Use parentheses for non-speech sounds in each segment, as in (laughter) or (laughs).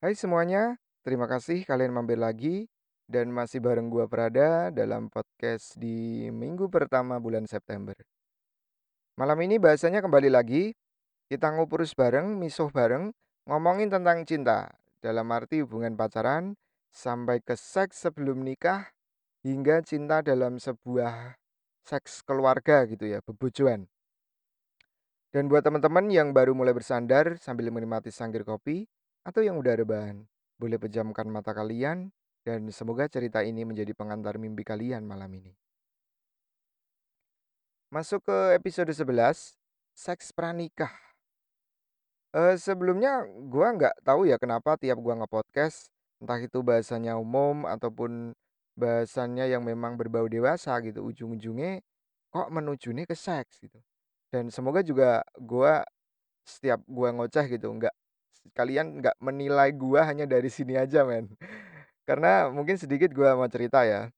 Hai semuanya, terima kasih kalian mampir lagi dan masih bareng gua Prada dalam podcast di minggu pertama bulan September. Malam ini bahasanya kembali lagi, kita ngupurus bareng, misuh bareng, ngomongin tentang cinta. Dalam arti hubungan pacaran, sampai ke seks sebelum nikah, hingga cinta dalam sebuah seks keluarga gitu ya, bebojoan. Dan buat teman-teman yang baru mulai bersandar sambil menikmati sangkir kopi, atau yang udah rebahan, boleh pejamkan mata kalian, dan semoga cerita ini menjadi pengantar mimpi kalian malam ini. Masuk ke episode 11, seks pranikah. Eh, sebelumnya gua nggak tahu ya kenapa tiap gua nge-podcast, entah itu bahasanya umum ataupun bahasanya yang memang berbau dewasa gitu, ujung-ujungnya kok menujuni ke seks gitu. Dan semoga juga gua setiap gua ngoceh gitu, nggak kalian nggak menilai gua hanya dari sini aja men. Karena mungkin sedikit gua mau cerita ya.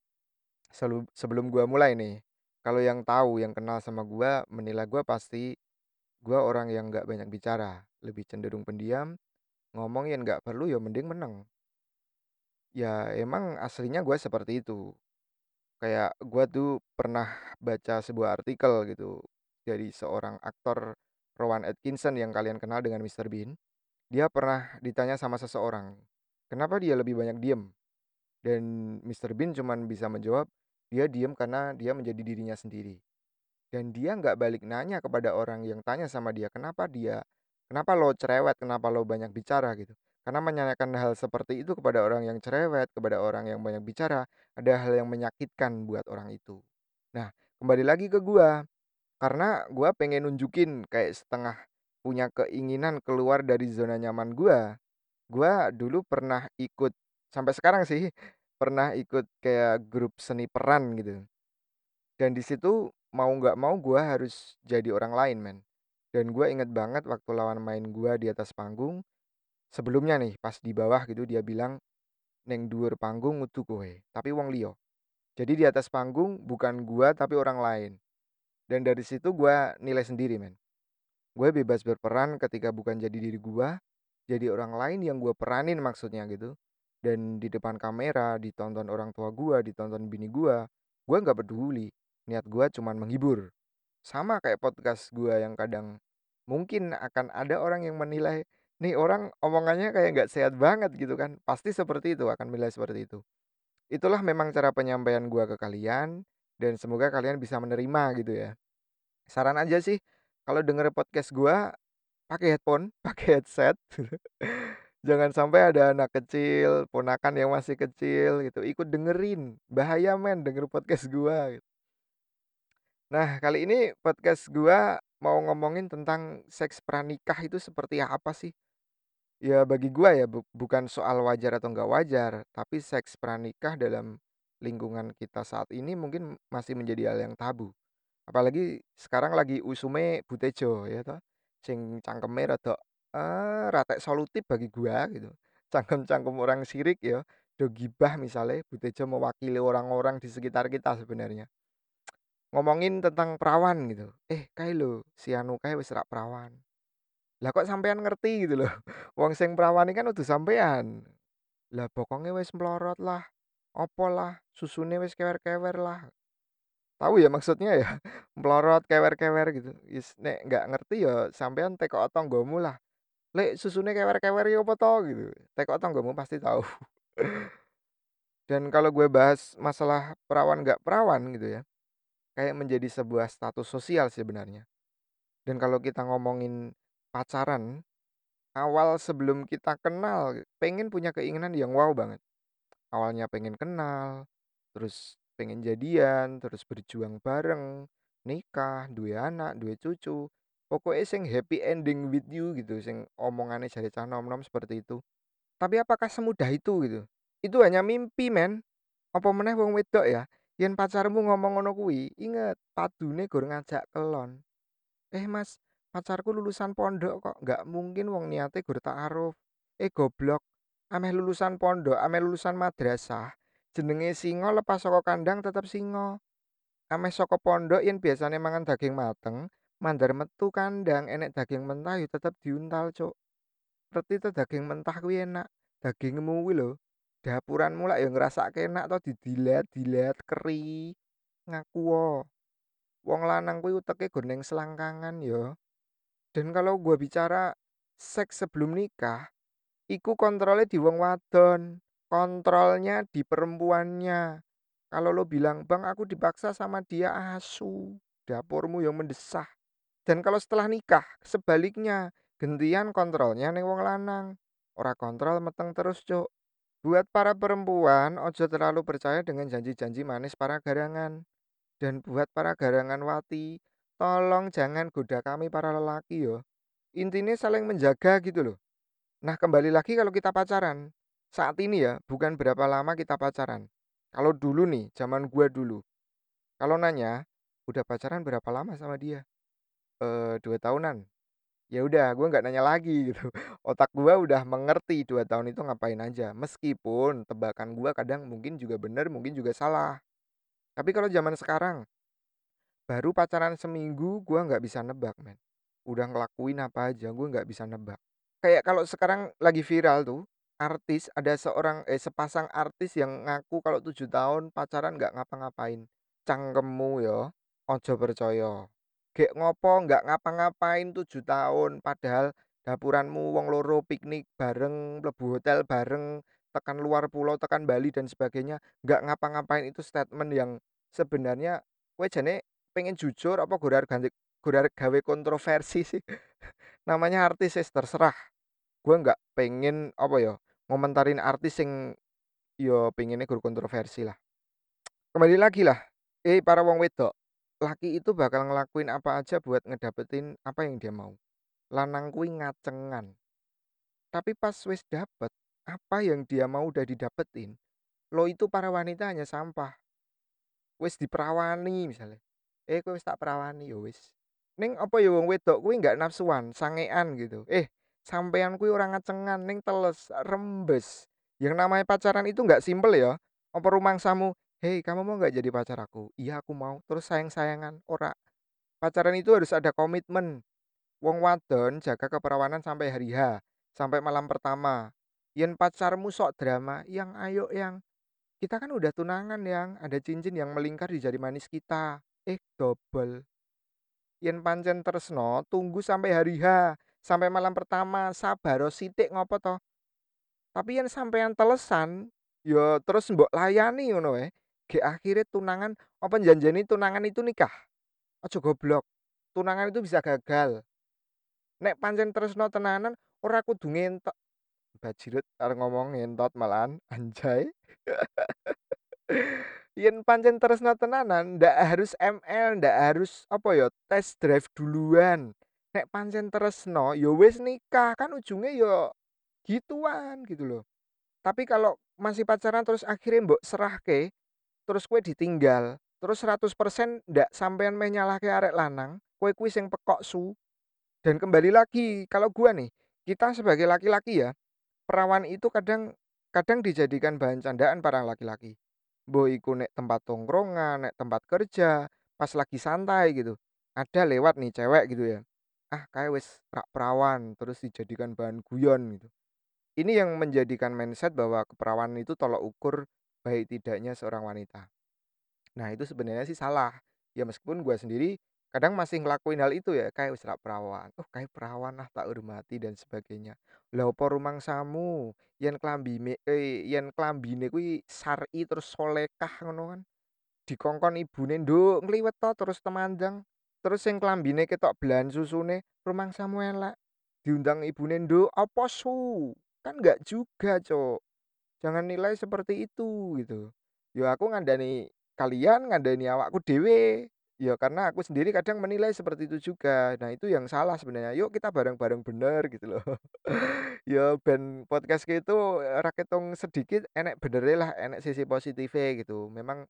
Sebelum gua mulai nih, kalau yang tahu, yang kenal sama gua, menilai gua pasti gua orang yang nggak banyak bicara, lebih cenderung pendiam, ngomong yang nggak perlu ya mending meneng. Ya emang aslinya gua seperti itu. Kayak gua tuh pernah baca sebuah artikel gitu dari seorang aktor Rowan Atkinson yang kalian kenal dengan Mr. Bean. Dia pernah ditanya sama seseorang, kenapa dia lebih banyak diem? Dan Mr. Bean cuman bisa menjawab, dia diem karena dia menjadi dirinya sendiri. Dan dia nggak balik nanya kepada orang yang tanya sama dia, kenapa dia, kenapa lo cerewet, kenapa lo banyak bicara gitu. Karena menanyakan hal seperti itu kepada orang yang cerewet, kepada orang yang banyak bicara, ada hal yang menyakitkan buat orang itu. Nah, kembali lagi ke gua, karena gua pengen nunjukin kayak setengah punya keinginan keluar dari zona nyaman gua. Gua dulu pernah ikut sampai sekarang sih (laughs) pernah ikut kayak grup seni peran gitu. Dan di situ mau nggak mau gua harus jadi orang lain men. Dan gua inget banget waktu lawan main gua di atas panggung, sebelumnya nih pas di bawah gitu dia bilang neng dhuwur panggung ngudu kowe, tapi wong liya. Jadi di atas panggung bukan gua tapi orang lain. Dan dari situ gua nilai sendiri men. Gue bebas berperan ketika bukan jadi diri gua, jadi orang lain yang gue peranin maksudnya gitu. Dan di depan kamera, ditonton orang tua gua, ditonton bini gua, gua nggak peduli. Niat gua cuman menghibur. Sama kayak podcast gua yang kadang mungkin akan ada orang yang menilai, nih orang omongannya kayak nggak sehat banget gitu kan. Pasti seperti itu, akan menilai seperti itu. Itulah memang cara penyampaian gua ke kalian, dan semoga kalian bisa menerima gitu ya. Saran aja sih, kalau denger podcast gua pakai headphone, (laughs) pakai headset. Jangan sampai ada anak kecil, ponakan yang masih kecil gitu, ikut dengerin. Bahaya men denger podcast gua. gitu. Nah, kali ini podcast gua mau ngomongin tentang seks pranikah itu seperti apa sih? Ya bagi gua ya bu- bukan soal wajar atau nggak wajar, tapi seks pranikah dalam lingkungan kita saat ini mungkin masih menjadi hal yang tabu. Apalagi sekarang lagi usume Butejo ya toh, sing cangkeme rada, eee, ratek solutif bagi gua gitu. Cangkem-cangkem orang sirik ya, do gibah misale Butejo mewakili orang-orang di sekitar kita sebenarnya. Ngomongin tentang perawan gitu, "Eh, kae lho, si anu kae wis perawan." Lah kok sampean ngerti gitu loh, (laughs) wong sing perawan kan udu sampean. Lah bokonge wis mlorot lah, opo lah, susune wis kewer-kewer lah. Tahu ya maksudnya ya? (laughs) Melorot, kewer-kewer gitu. Is nek nggak ngerti ya sampean tekok tanggamu lah. "Lek susune kewer-kewer ya apa to?" gitu. Tekok tanggamu pasti tahu. (laughs) Dan kalau gue bahas masalah perawan nggak perawan gitu ya, kayak menjadi sebuah status sosial sebenarnya. Dan kalau kita ngomongin pacaran, awal sebelum kita kenal, pengen punya keinginan yang wow banget. Awalnya pengen kenal, terus pengen jadian, terus berjuang bareng, nikah, duwe anak, duwe cucu. Pokoknya sing happy ending with you gitu, sing omongannya jadi cah nom-nom seperti itu. Tapi apakah semudah itu gitu? Itu hanya mimpi men. Apa meneh wong wedok ya? Yen pacarmu ngomong ngono kuwi, inget padune gur ngajak kelon. Eh mas, pacarku lulusan pondok kok, nggak mungkin wong niate gur ta'aruf. Eh goblok, ameh lulusan pondok, ameh lulusan madrasah. Jenenge singo lepas saka kandang tetep singo. Ameh saka pondok yen biasane mangan daging mateng, mandar metu kandang enek daging mentah ya tetep diuntal, Cuk. Ngerti to daging mentah kuwi enak. dagingmu kuwi lho, dapuranmu lak ya ngrasake enak to didilat-dilat keri, ngaku wae. Wong lanang kuwi uteke nggon ning selangkangan ya. Dan kalau gua bicara seks sebelum nikah, iku kontrolnya di wong wadon, kontrolnya di perempuannya. Kalau lo bilang, "Bang, aku dipaksa sama dia asu." Dapurmu yang mendesah. Dan kalau setelah nikah, sebaliknya, gentian kontrolnya ning wong lanang. Ora kontrol meteng terus, Cuk. Buat para perempuan, ojo terlalu percaya dengan janji-janji manis para garangan. Dan buat para garangan wati, tolong jangan goda kami para lelaki yo. Intinya saling menjaga gitu loh. Nah, kembali lagi kalau kita pacaran. Saat ini ya, bukan berapa lama kita pacaran. Kalau dulu nih, zaman gua dulu. Kalau nanya, udah pacaran berapa lama sama dia? Eh, dua tahunan. Ya udah, gua nggak nanya lagi (laughs) gitu. Otak gua udah mengerti dua tahun itu ngapain aja. Meskipun tebakan gua kadang mungkin juga bener, mungkin juga salah. Tapi kalau zaman sekarang, baru pacaran seminggu gua nggak bisa nebak, men. Udah ngelakuin apa aja, gua nggak bisa nebak. Kayak kalau sekarang lagi viral tuh, artis ada seorang eh sepasang artis yang ngaku kalau tujuh tahun pacaran nggak ngapa-ngapain. Cangkemmu ya, ojo percaya. Gek ngopo nggak ngapa-ngapain tujuh tahun, padahal dapuranmu wong loro piknik bareng, mlebu hotel bareng, tekan luar pulau, tekan Bali dan sebagainya, nggak ngapa-ngapain itu statement yang sebenarnya kowe jane pengen jujur apa gorar ganti gorar gawe kontroversi sih. (laughs) Namanya artis terserah. Gue nggak pengen apa ya ngomentarin artis yang yo pengennya gur kontroversi lah. Kembali lagi lah, eh para wong wedok, laki itu bakal ngelakuin apa aja buat ngedapetin apa yang dia mau. Lanang kuwi ngacengan. Tapi pas wis dapet, apa yang dia mau udah didapetin, lo itu para wanita hanya sampah. Wis diperawani misalnya. Eh kowe wis tak perawani ya wis. Ning apa ya wong wedok kuwi nggak nafsuan, sangean gitu. Eh, sampean kuwi ora ngacengan ning teles, rembes. Yang namanya pacaran itu nggak simpel ya. Apa rumangsamu, "Hei, kamu mau nggak jadi pacar aku?" "Iya, aku mau." Terus sayang-sayangan. Ora. Pacaran itu harus ada komitmen. Wong wadon jaga keperawanan sampai hari H, sampai malam pertama. Yen pacarmu sok drama, yang ayo yang kita kan udah tunangan yang ada cincin yang melingkar di jari manis kita. Eh, double. Yen pancen tresno, tunggu sampai hari H, sampai malam pertama, sabar sithik ngopo to. Tapi yen sampean telesan, ya terus mbok layani ngono wae. Gek akhire tunangan apa janjeni tunangan itu nikah. Aja goblok. Tunangan itu bisa gagal. Nek pancen tresno tenanan ora kudu ngentot. Bajirut arep ngomong ngentot malahan (laughs) anjay. Yen pancen tresno tenanan, ndak harus ML, ndak harus apa ya, test drive duluan. Nek pancen tresno, ya wis nikah, kan ujungnya ya gituan gitu loh. Tapi kalau masih pacaran terus akhirnya mbok serahke, terus kue ditinggal, terus 100% ndak sampean meh nyalahke arek lanang, kue kuwi sing pekok su. Dan kembali lagi, kalau gua nih, kita sebagai laki-laki ya, perawan itu kadang kadang dijadikan bahan candaan para laki-laki. Mbok iku nek tempat tongkrongan, nek tempat kerja, pas lagi santai gitu. Ada lewat nih cewek gitu ya. Ah, kayak wis rak perawan terus dijadikan bahan guyon gitu. Ini yang menjadikan mindset bahwa keperawanan itu tolak ukur baik tidaknya seorang wanita. Nah, itu sebenarnya sih salah. Ya meskipun gua sendiri kadang masih ngelakuin hal itu ya, kayak wis perawan. Oh, kayak perawan lah tak hormati dan sebagainya. Lah opo rumangsamu yen klambine eh, yen klambine kuwi syar'i terus solekah ngono kan. Dikongkon ibune, "Nduk, ngliwet to terus temanjang." Terus sing klambine ketok belahan susune, rumangsamu elek. Diundang ibune, "Nduk, apa su?" Kan enggak juga, Cuk. Jangan nilai seperti itu gitu. Ya aku ngandani kalian, ngandani awakku dhewe. Ya karena aku sendiri kadang menilai seperti itu juga. Nah, itu yang salah sebenarnya. Yuk kita bareng-bareng bener gitu loh. (laughs) Ya ben podcast itu ora ketung sedikit enek benere lah, enek sisi positifnya gitu. Memang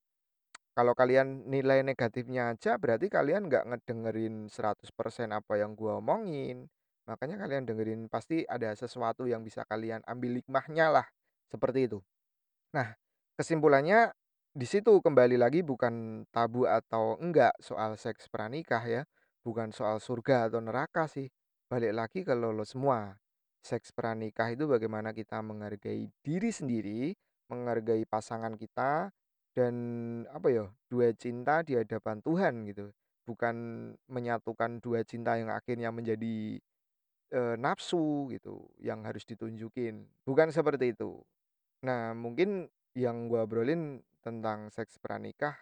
kalau kalian nilai negatifnya aja berarti kalian nggak ngedengerin 100% apa yang gua omongin. Makanya kalian dengerin pasti ada sesuatu yang bisa kalian ambil hikmahnya lah. Seperti itu. Nah, kesimpulannya di situ kembali lagi bukan tabu atau enggak soal seks pranikah ya. Bukan soal surga atau neraka sih. Balik lagi ke lo, lo semua. seks pranikah itu bagaimana kita menghargai diri sendiri, menghargai pasangan kita, dan apa ya, dua cinta di hadapan Tuhan gitu. Bukan menyatukan dua cinta yang akhirnya menjadi, eee, nafsu gitu, yang harus ditunjukin, bukan seperti itu. Nah, mungkin yang gua obrolin tentang seks pranikah,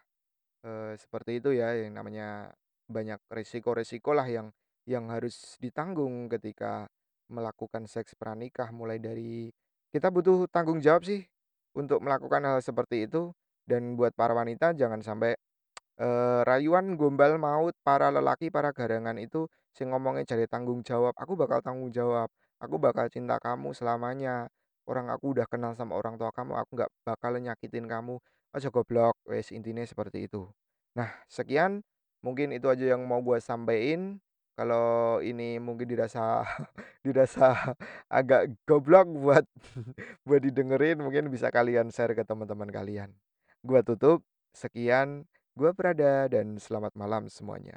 eee, seperti itu ya, yang namanya banyak resiko-resiko lah yang yang harus ditanggung ketika melakukan seks pranikah. Mulai dari kita butuh tanggung jawab sih untuk melakukan hal seperti itu, dan buat para wanita jangan sampai, eee, rayuan gombal maut para lelaki, para garangan itu sing ngomongnya jare tanggung jawab, "Aku bakal tanggung jawab, aku bakal cinta kamu selamanya, orang aku udah kenal sama orang tua kamu, aku nggak bakal nyakitin kamu." Aja goblok, wes intinya seperti itu. Nah, sekian mungkin itu aja yang mau gua sampein. Kalau ini mungkin dirasa (laughs) dirasa agak goblok buat (laughs) buat didengerin, mungkin bisa kalian share ke teman-teman kalian. Gua tutup, sekian, gua Prada dan selamat malam semuanya.